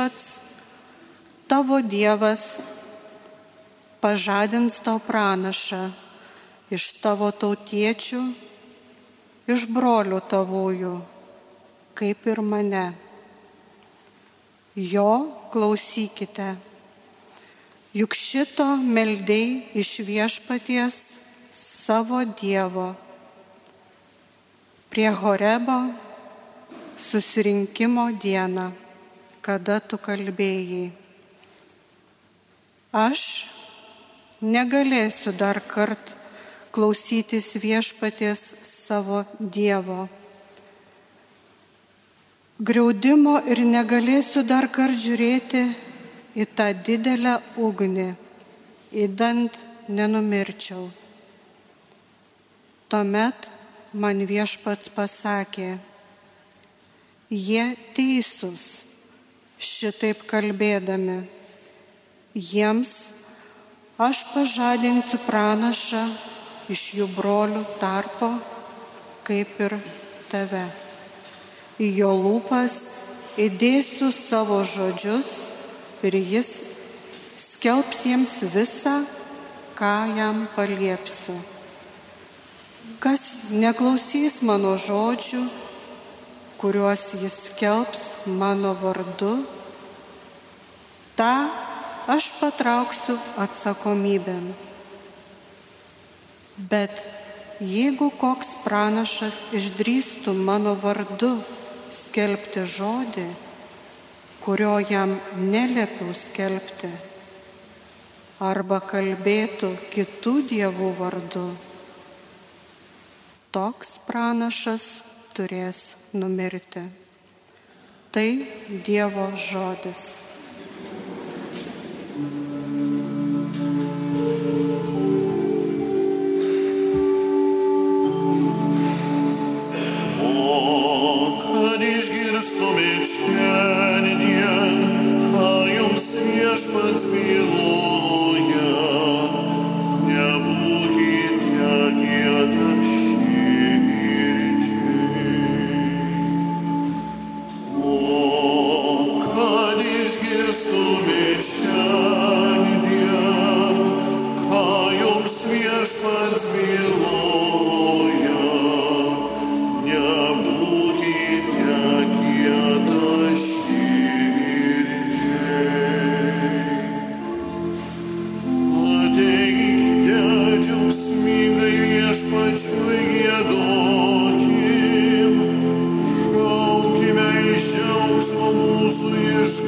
pats tavo Dievas pažadins tau pranašą iš tavo tautiečių, iš brolių tavųjų, kaip ir mane. Jo klausykite. Juk šito meldėjai iš viešpaties savo Dievo prie Horebo susirinkimo dieną, kada tu kalbėjai. Aš negalėsiu dar kart klausytis viešpaties savo Dievo. Griaudimo ir negalėsiu dar kart žiūrėti į tą didelę ugnį, įdant nenumirčiau. Tuomet man viešpats pasakė, jie teisūs šitaip kalbėdami. Jiems aš pažadinsiu pranašą iš jų brolių tarpo, kaip ir tave. Į jo lūpas įdėsiu savo žodžius ir jis skelbs jiems visą, ką jam paliepsiu. Kas neklausys mano žodžių, kuriuos jis skelbs mano vardu, tą aš patrauksiu atsakomybėm. Bet jeigu koks pranašas išdrįstų mano vardu skelbti žodį, kurio jam neliepiau skelbti, arba kalbėtų kitų dievų vardu, toks pranašas turės numirti. Tai Dievo žodis. услышь,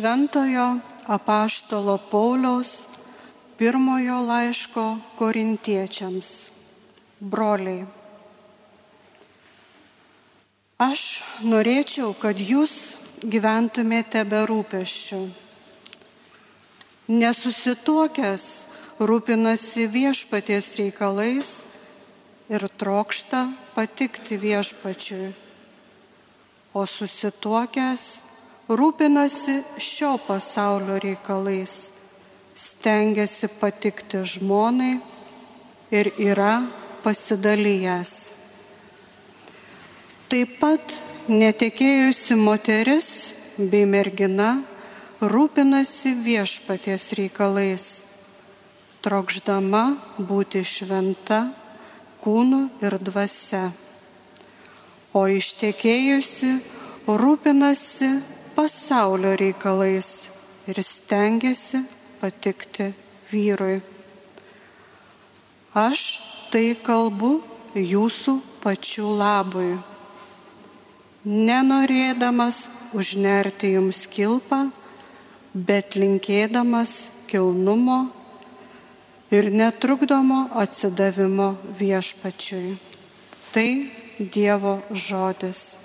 Šventojo apaštalo Pauliaus pirmojo laiško korintiečiams. Broliai. Aš norėčiau, kad jūs gyventumėte be rūpeščių. Nesusituokęs rūpinasi viešpaties reikalais ir trokšta patikti viešpačiui, o susituokęs rūpinasi šio pasaulio reikalais, stengiasi patikti žmonai ir yra pasidalyjęs. Taip pat netekėjusi moteris bei mergina rūpinasi viešpaties reikalais, trokšdama būti šventa kūnu ir dvasia. O ištekėjusi rūpinasi pasaulio reikalais ir stengiasi patikti vyrui. Aš tai kalbu jūsų pačių labui, nenorėdamas užnerti jums kilpą, bet linkėdamas kilnumo ir netrukdomo atsidavimo viešpačiui. Tai Dievo žodis.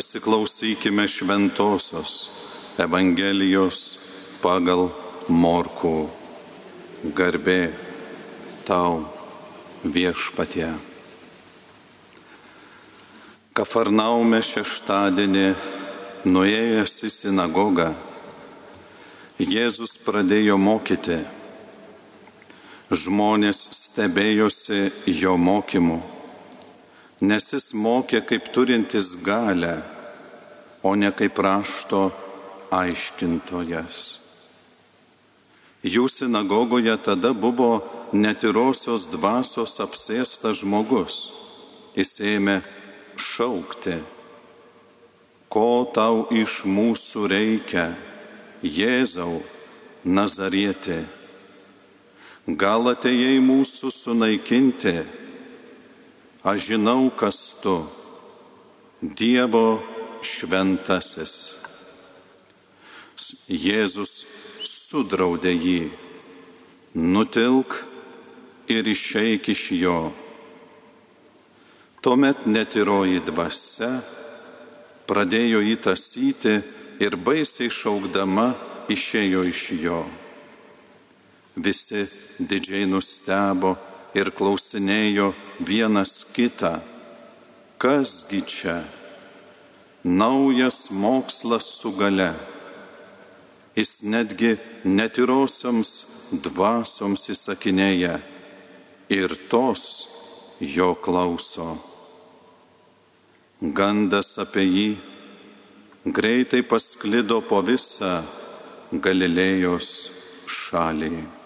Pasiklausykime šventosios Evangelijos pagal Morkų. Garbė tau viešpatie. Kafarnaume šeštadienį, nuėjęs į sinagogą, Jėzus pradėjo mokyti. Žmonės stebėjosi jo mokymu nes jis mokė kaip turintis galę, o ne kaip rašto aiškintojas. Jų sinagogoje tada buvo netirosios dvasios apsėstas žmogus. Jis ėmė šaukti, ko tau iš mūsų reikia, Jėzau, Nazarietė. Gal atėjai mūsų sunaikinti? Aš žinau, kas tu, Dievo šventasis. Jėzus sudraudė jį, nutilk ir išeik iš jo. Tuomet netiroji dvasia pradėjo įtasyti ir baisiai šaukdama išėjo iš jo. Visi didžiai nustebo ir klausinėjo vienas kitą, kasgi čia naujas mokslas su gale. Jis netgi netirosioms dvasioms įsakinėja ir tos jo klauso. Gandas apie jį greitai pasklido po visą Galilėjos šalį.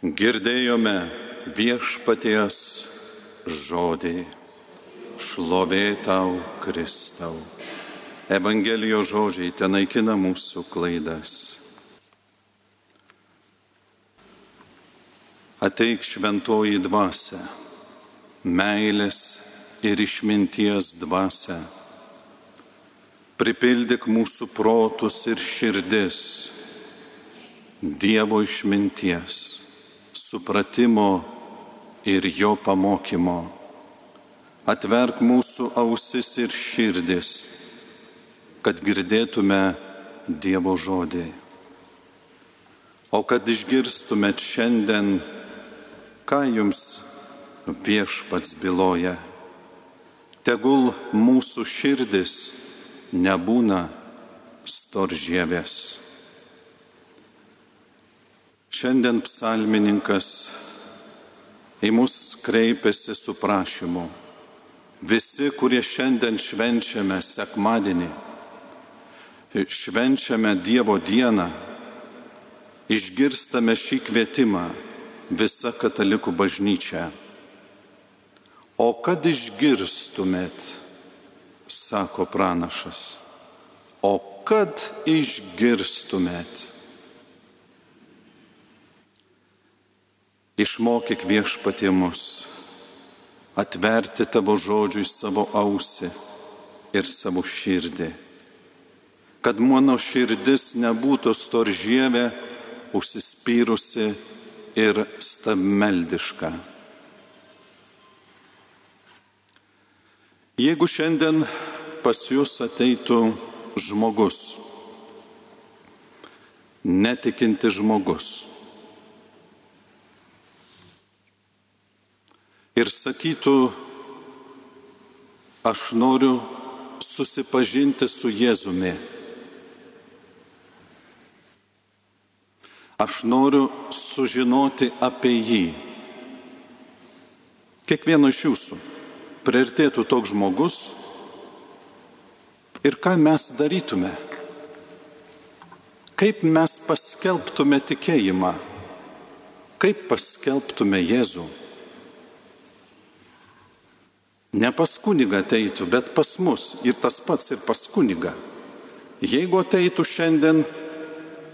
Girdėjome viešpaties žodį. Šlovė tau, Kristau. Evangelijos žodžiai ten naikina mūsų klaidas. Ateik šventoji dvasia, meilės ir išminties dvasę. Pripildyk mūsų protus ir širdis Dievo išminties, supratimo ir jo pamokymo. Atverk mūsų ausis ir širdis, kad girdėtume Dievo žodį. O kad išgirstumėt šiandien, ką jums viešpats byloja, tegul mūsų širdis nebūna storžievės. Šiandien psalmininkas į mus kreipiasi su prašymu. Visi, kurie šiandien švenčiame sekmadienį, švenčiame Dievo dieną, išgirstame šį kvietimą visa katalikų bažnyčia. O kad išgirstumėt, sako pranašas, o kad išgirstumėt. Išmokyk viešpatie mus atverti tavo žodžiui savo ausį ir savo širdį, kad mano širdis nebūtų storžievė, užsispyrusi ir stabmeldiška. Jeigu šiandien pas jūs ateitų žmogus, netikinti žmogus, ir sakytų, aš noriu susipažinti su Jėzumi. Aš noriu sužinoti apie jį. Kiekvieno iš jūsų priartėtų toks žmogus ir ką mes darytume? Kaip mes paskelbtume tikėjimą? Kaip paskelbtume Jėzų? Ne pas kunigą ateitų, bet pas mus ir tas pats ir pas kunigą. Jeigu ateitų šiandien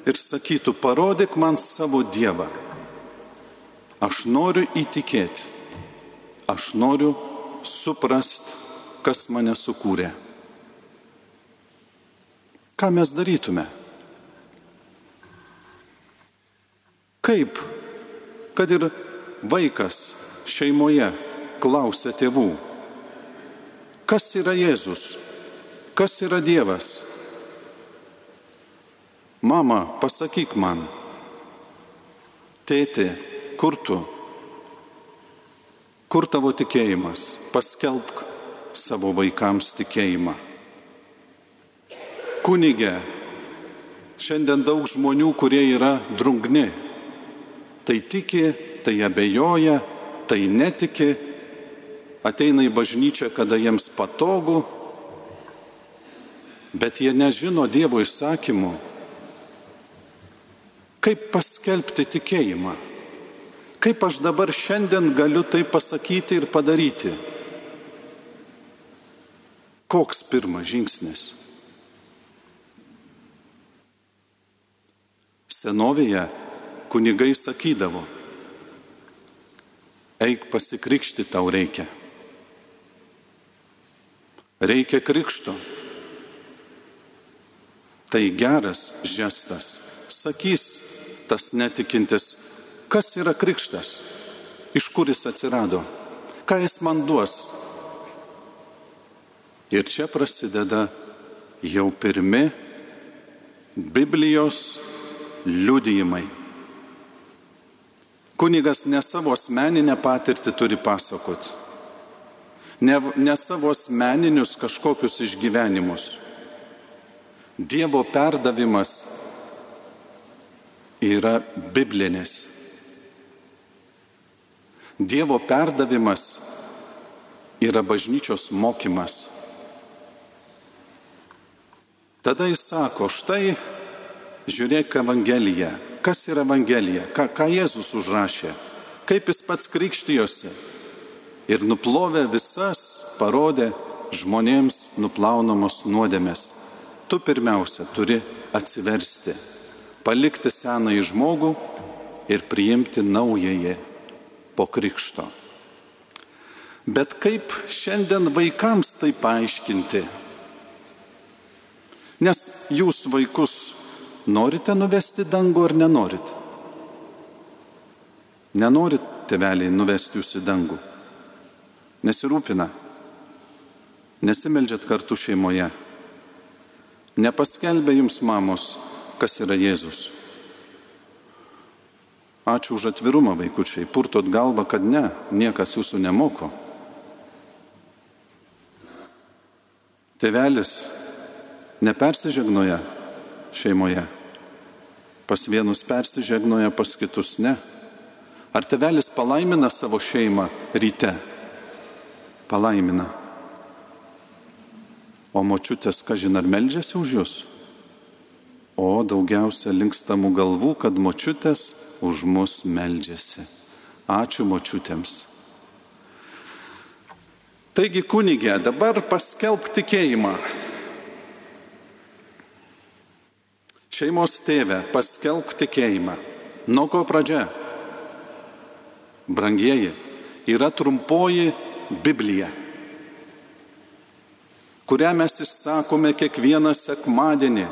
ir sakytų, parodyk man savo Dievą, aš noriu įtikėti, aš noriu suprast, kas mane sukūrė. Ką mes darytume? Kaip, kad ir vaikas šeimoje klausia tėvų, Kas yra Jėzus? Kas yra Dievas? Mama, pasakyk man. Tėti, kur tu? Kur tavo tikėjimas? Paskelbk savo vaikams tikėjimą. Kunigė, šiandien daug žmonių, kurie yra drungni. Tai tiki, tai abejoja, tai netiki, ateina į bažnyčią, kada jiems patogu, bet jie nežino Dievo įsakymų. Kaip paskelbti tikėjimą? Kaip aš dabar šiandien galiu tai pasakyti ir padaryti? Koks pirmas žingsnis? Senovėje kunigai sakydavo, eik pasikrikšti tau reikia reikia krikšto. Tai geras žestas. Sakys tas netikintis, kas yra krikštas, iš kur jis atsirado, ką jis man duos. Ir čia prasideda jau pirmi Biblijos liudijimai. Kunigas ne savo asmeninę patirtį turi pasakoti ne, ne savo asmeninius kažkokius išgyvenimus. Dievo perdavimas yra biblinis. Dievo perdavimas yra bažnyčios mokymas. Tada jis sako, štai žiūrėk Evangeliją. Kas yra Evangelija? Ką, ką Jėzus užrašė? Kaip jis pats krikštijosi? Ir nuplovė visas, parodė žmonėms nuplaunamos nuodėmės. Tu pirmiausia turi atsiversti, palikti senąjį žmogų ir priimti naująjį po krikšto. Bet kaip šiandien vaikams tai paaiškinti? Nes jūs vaikus norite nuvesti dangų ar nenorit? Nenorit teveliai nuvesti jūs į dangų. Nesirūpina. Nesimeldžiat kartu šeimoje. Nepaskelbė jums mamos, kas yra Jėzus. Ačiū už atvirumą, vaikučiai. Purtot galvą, kad ne, niekas jūsų nemoko. Tevelis nepersižegnoja šeimoje. Pas vienus persižegnoja, pas kitus ne. Ar tevelis palaimina savo šeimą ryte? Palaimina. O močiutės, ką žin, ar meldžiasi už jūs? O daugiausia linkstamų galvų, kad močiutės už mus meldžiasi. Ačiū močiutėms. Taigi kunigė, dabar paskelb tikėjimą. Šeimos tėvė, paskelb tikėjimą. Nuo ko pradžia? Brangieji, yra trumpoji Biblija, kurią mes išsakome kiekvieną sekmadienį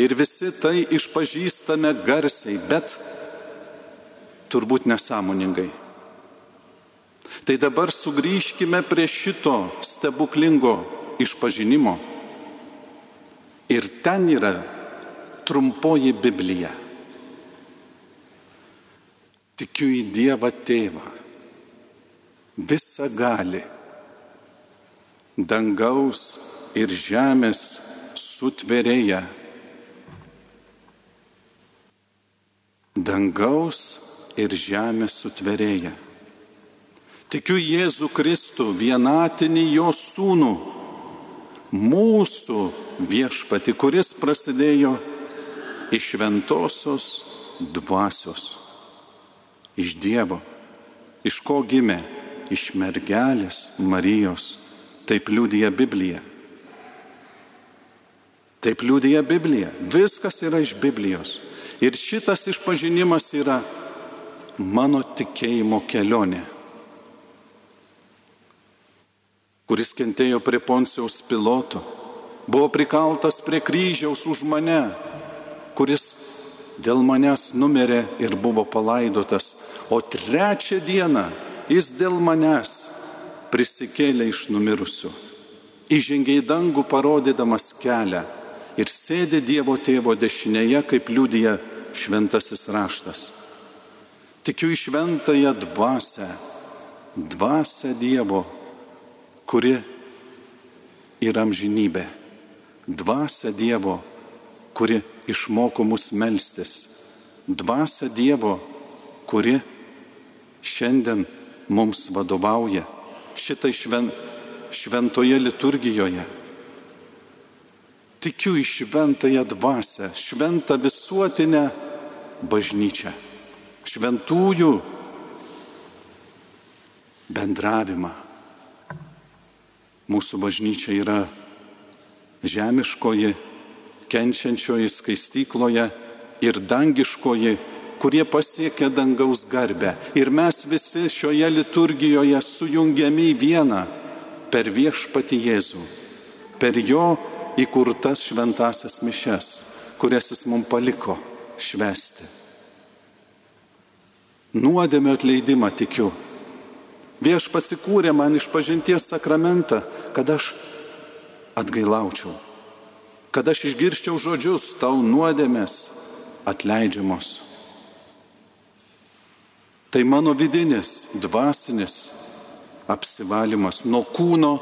ir visi tai išpažįstame garsiai, bet turbūt nesąmoningai. Tai dabar sugrįžkime prie šito stebuklingo išpažinimo. Ir ten yra trumpoji Biblija. Tikiu į Dievą Tėvą, visą gali, dangaus ir žemės sutverėja, dangaus ir žemės sutverėja. Tikiu Jėzų Kristų, vienatinį jo sūnų, mūsų viešpati, kuris prasidėjo iš šventosios dvasios, iš Dievo, iš ko gimė, iš mergelės Marijos, taip liūdija Biblija. Taip liūdija Biblija. Viskas yra iš Biblijos. Ir šitas išpažinimas yra mano tikėjimo kelionė, kuris kentėjo prie Poncijaus piloto, buvo prikaltas prie kryžiaus už mane, kuris dėl manęs numirė ir buvo palaidotas, o trečią dieną jis dėl manęs prisikėlė iš numirusių, įžengė į dangų parodydamas kelią ir sėdė Dievo tėvo dešinėje, kaip liūdija šventasis raštas. Tikiu į šventąją dvasę, dvasę Dievo, kuri yra amžinybė. Dvasę Dievo, kuri išmoko mus melstis. Dvasę Dievo, kuri šiandien mums vadovauja šitai šven, šventoje liturgijoje. Tikiu į šventąją dvasę, šventą visuotinę bažnyčią šventųjų bendravimą. Mūsų bažnyčia yra žemiškoji, kenčiančioji skaistykloje ir dangiškoji, kurie pasiekia dangaus garbę. Ir mes visi šioje liturgijoje sujungiami į vieną per viešpati Jėzų, per jo įkurtas šventasias mišes, kurias jis mums paliko švesti nuodėmio atleidimą tikiu. Vieš pasikūrė man iš pažinties sakramentą, kad aš atgailaučiau, kad aš išgirščiau žodžius tau nuodėmės atleidžiamos. Tai mano vidinis, dvasinis apsivalymas nuo kūno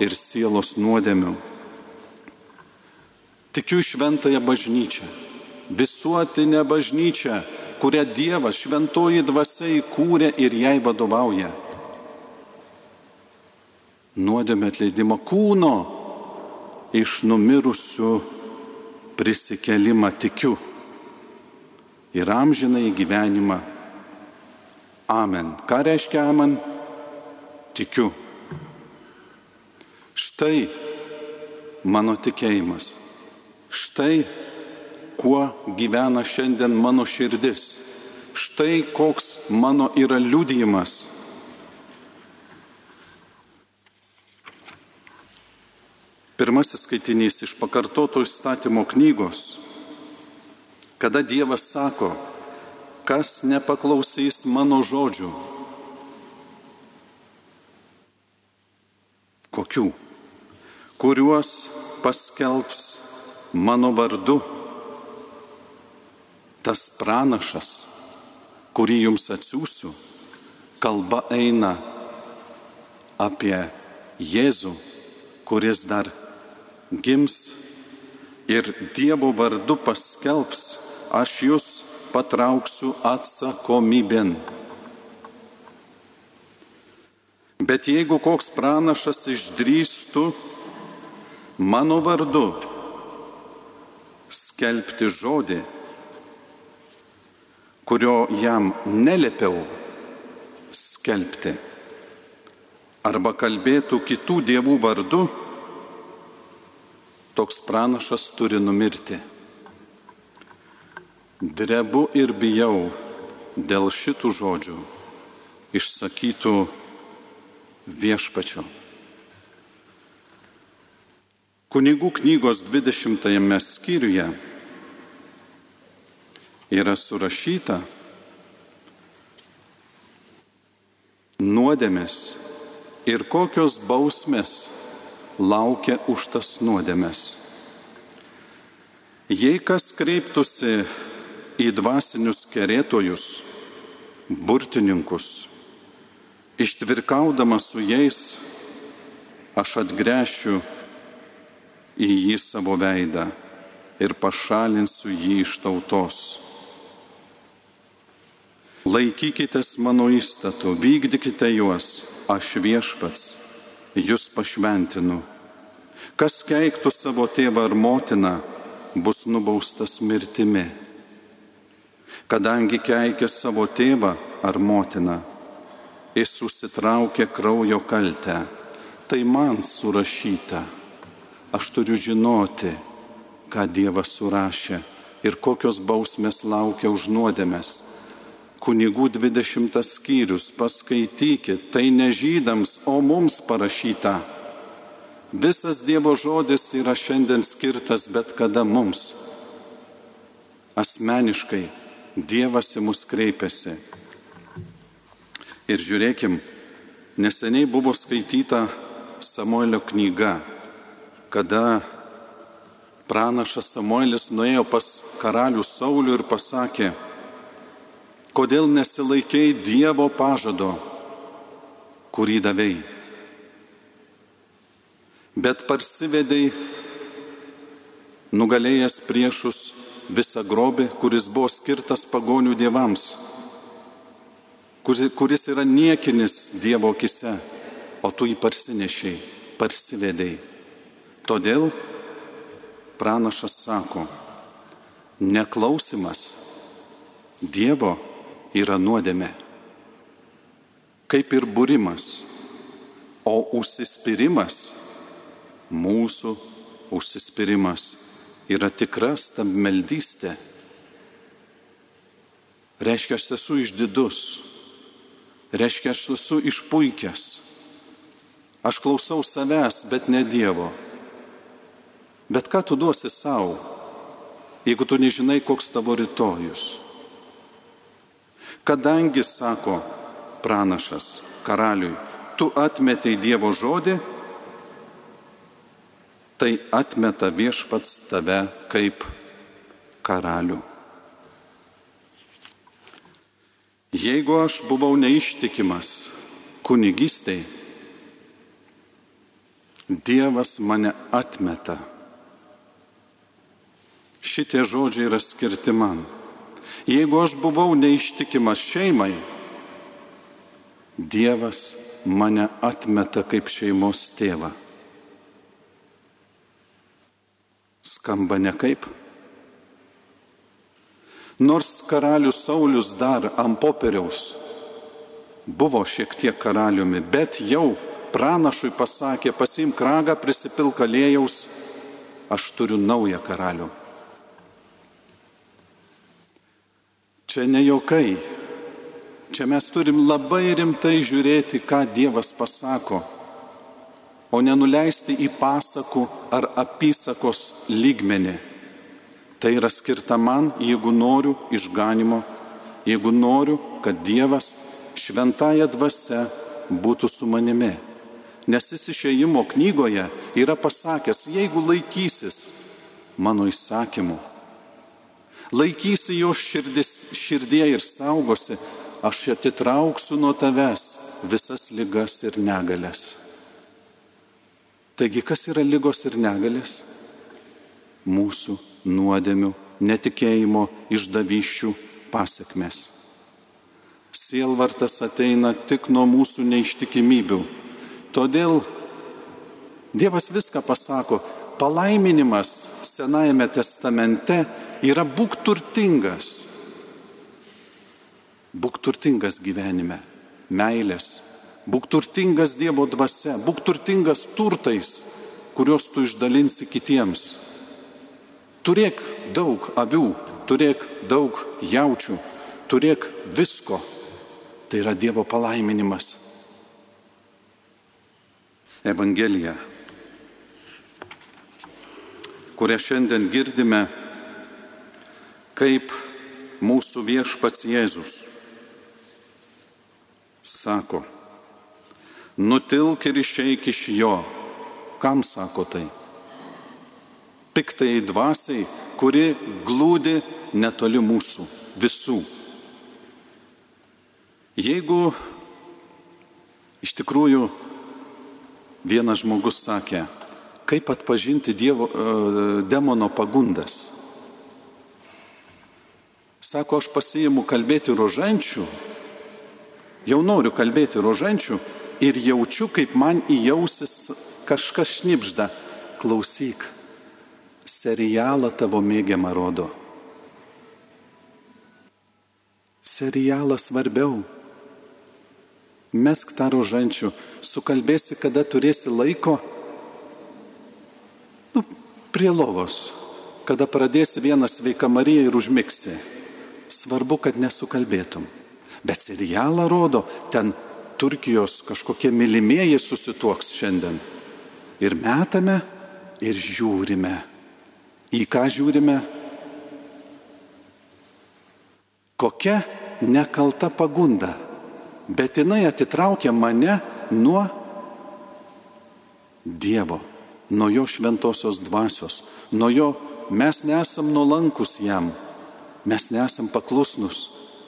ir sielos nuodėmių. Tikiu šventąją bažnyčią, visuotinę bažnyčią, kurią Dievas šventoji dvasia įkūrė ir jai vadovauja. Nuodėmė atleidimo kūno iš numirusių prisikelimą tikiu ir amžinai gyvenimą. Amen. Ką reiškia amen? Tikiu. Štai mano tikėjimas. Štai kuo gyvena šiandien mano širdis. Štai koks mano yra liudijimas. Pirmasis skaitinys iš pakartoto įstatymo knygos, kada Dievas sako, kas nepaklausys mano žodžių. Kokių? Kuriuos paskelbs mano vardu tas pranašas, kurį jums atsiųsiu, kalba eina apie Jėzų, kuris dar gims ir Dievo vardu paskelbs, aš jūs patrauksiu atsakomybėn. Bet jeigu koks pranašas išdrįstų mano vardu skelbti žodį, kurio jam neliepiau skelbti, arba kalbėtų kitų dievų vardu, toks pranašas turi numirti. Drebu ir bijau dėl šitų žodžių išsakytų viešpačiu. Kunigų knygos 20 skyriuje yra surašyta nuodėmės ir kokios bausmės laukia už tas nuodėmės. Jei kas kreiptųsi į dvasinius kerėtojus, burtininkus, ištvirkaudamas su jais, aš atgręšiu į jį savo veidą ir pašalinsiu jį iš tautos. Laikykitės mano įstatų, vykdykite juos, aš viešpats, jūs pašventinu. Kas keiktų savo tėvą ar motiną, bus nubaustas mirtimi kadangi keikė savo tėvą ar motiną, jis susitraukė kraujo kaltę. Tai man surašyta. Aš turiu žinoti, ką Dievas surašė ir kokios bausmės laukia už nuodėmės. Kunigų 20 skyrius, paskaitykite, tai ne žydams, o mums parašyta. Visas Dievo žodis yra šiandien skirtas bet kada mums. Asmeniškai Dievas į mus kreipiasi. Ir žiūrėkim, neseniai buvo skaityta Samuelio knyga, kada pranašas Samuelis nuėjo pas karalių Saulių ir pasakė, kodėl nesilaikėjai Dievo pažado, kurį davėjai, bet parsivedai nugalėjęs priešus visą grobį, kuris buvo skirtas pagonių dievams, kuris yra niekinis Dievo akise, o tu jį parsinešiai, parsivedėjai. Todėl pranašas sako, neklausimas Dievo yra nuodėme, kaip ir būrimas, o užsispyrimas, mūsų užsispyrimas yra tikra stabmeldystė. Reiškia, aš esu išdidus. Reiškia, aš esu išpuikęs. Aš klausau savęs, bet ne Dievo. Bet ką tu duosi savo, jeigu tu nežinai, koks tavo rytojus? Kadangi, sako pranašas karaliui, tu atmetei Dievo žodį, tai atmeta viešpats tave kaip karalių. Jeigu aš buvau neištikimas kunigystei, Dievas mane atmeta. Šitie žodžiai yra skirti man. Jeigu aš buvau neištikimas šeimai, Dievas mane atmeta kaip šeimos tėvą. Skamba nekaip. Nors karalius Saulis dar ant popieriaus buvo šiek tiek karaliumi, bet jau pranašui pasakė, pasimk ragą, prisipilk alėjaus, aš turiu naują karalių. Čia ne jokai, čia mes turim labai rimtai žiūrėti, ką Dievas pasako. O nenuleisti į pasakų ar apysakos lygmenį. Tai yra skirta man, jeigu noriu išganimo, jeigu noriu, kad Dievas šventąją dvasę būtų su manimi. Nes jis išėjimo knygoje yra pasakęs, jeigu laikysis mano įsakymų, laikysi jo širdis, širdie ir saugosi, aš atitrauksiu nuo tavęs visas lygas ir negalės. Taigi, kas yra lygos ir negalės? Mūsų nuodėmių, netikėjimo, išdavyščių pasiekmes. Sielvartas ateina tik nuo mūsų neištikimybių. Todėl Dievas viską pasako. Palaiminimas Senajame testamente yra būk turtingas. Būk turtingas gyvenime, meilės. Būk turtingas Dievo dvasia, būk turtingas turtais, kuriuos tu išdalinsi kitiems. Turėk daug avių, turėk daug jaučių, turėk visko. Tai yra Dievo palaiminimas. Evangelija, kurią šiandien girdime, kaip mūsų viešpats Jėzus sako, nutilk ir išeik iš jo. Kam sako tai? Piktai dvasiai, kuri glūdi netoli mūsų visų. Jeigu iš tikrųjų vienas žmogus sakė, kaip atpažinti dievo, e, demono pagundas. Sako, aš pasiimu kalbėti rožančių, jau noriu kalbėti rožančių ir jaučiu, kaip man įjausis kažkas šnipžda. Klausyk, serialą tavo mėgiamą rodo. Serialas svarbiau. Mesk tą rožančių, sukalbėsi, kada turėsi laiko. Nu, prie lovos, kada pradėsi vieną sveiką Mariją ir užmigsi. Svarbu, kad nesukalbėtum. Bet serialą rodo, ten Turkijos kažkokie mylimieji susituoks šiandien. Ir metame, ir žiūrime. Į ką žiūrime? Kokia nekalta pagunda, bet jinai atitraukia mane nuo Dievo, nuo jo šventosios dvasios, nuo jo mes nesam nuolankus jam, mes nesam paklusnus,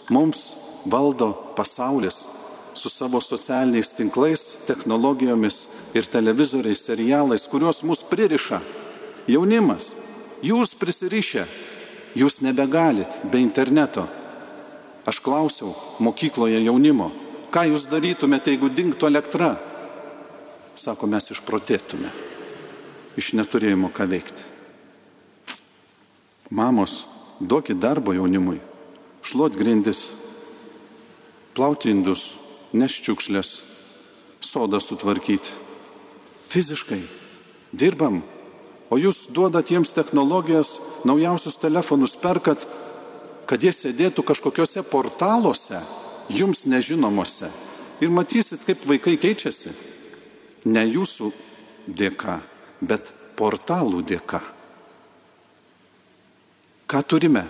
mums valdo pasaulis su savo socialiniais tinklais, technologijomis ir televizoriais, serialais, kuriuos mus pririša jaunimas. Jūs prisirišę, jūs nebegalit be interneto. Aš klausiau mokykloje jaunimo, ką jūs darytumėte, jeigu dinktų elektra? Sako, mes išprotėtume, iš neturėjimo ką veikti. Mamos, duokit darbo jaunimui, šluot grindis, plauti indus, neščiukšlės, sodą sutvarkyti. Fiziškai dirbam, O jūs duodat jiems technologijas, naujausius telefonus perkat, kad jie sėdėtų kažkokiuose portaluose, jums nežinomuose. Ir matysit, kaip vaikai keičiasi. Ne jūsų dėka, bet portalų dėka. Ką turime?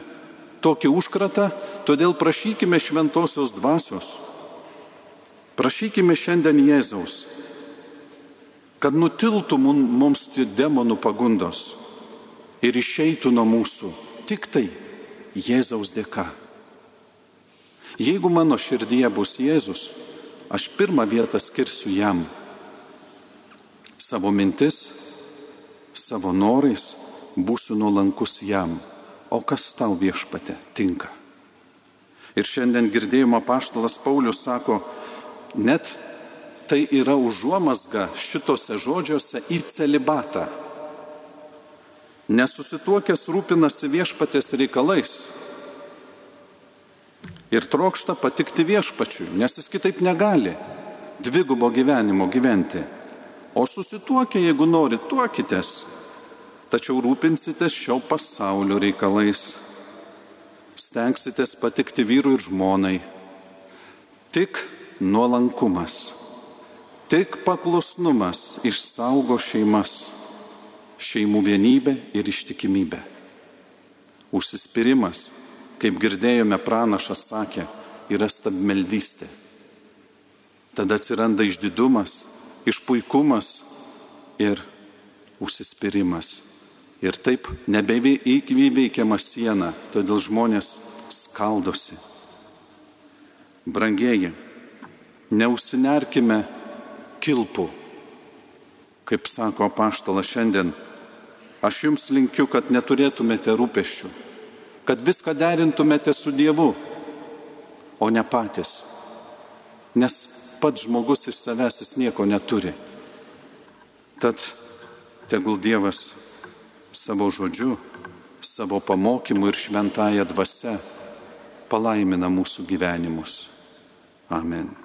Tokį užkratą, todėl prašykime šventosios dvasios. Prašykime šiandien Jėzaus kad nutiltų mums demonų pagundos ir išeitų nuo mūsų tik tai Jėzaus dėka. Jeigu mano širdyje bus Jėzus, aš pirmą vietą skirsiu jam. Savo mintis, savo norais būsiu nuolankus jam. O kas tau viešpate tinka? Ir šiandien girdėjimo paštalas Paulius sako, net tai yra užuomasga šitose žodžiuose į celibatą. Nesusituokęs rūpinasi viešpatės reikalais ir trokšta patikti viešpačiui, nes jis kitaip negali dvigubo gyvenimo gyventi. O susituokę, jeigu nori, tuokitės, tačiau rūpinsitės šio pasaulio reikalais. Stengsitės patikti vyrui ir žmonai. Tik nuolankumas tik paklusnumas išsaugo šeimas, šeimų vienybę ir ištikimybę. Užsispyrimas, kaip girdėjome pranašas sakė, yra stabmeldystė. Tada atsiranda išdidumas, išpuikumas ir užsispyrimas. Ir taip nebeįveikiama siena, todėl žmonės skaldosi. Brangieji, neusinerkime kilpų. Kaip sako paštalas šiandien, aš jums linkiu, kad neturėtumėte rūpeščių, kad viską derintumėte su Dievu, o ne patys. Nes pats žmogus iš savęs jis nieko neturi. Tad tegul Dievas savo žodžiu, savo pamokymu ir šventąją dvasę palaimina mūsų gyvenimus. Amen.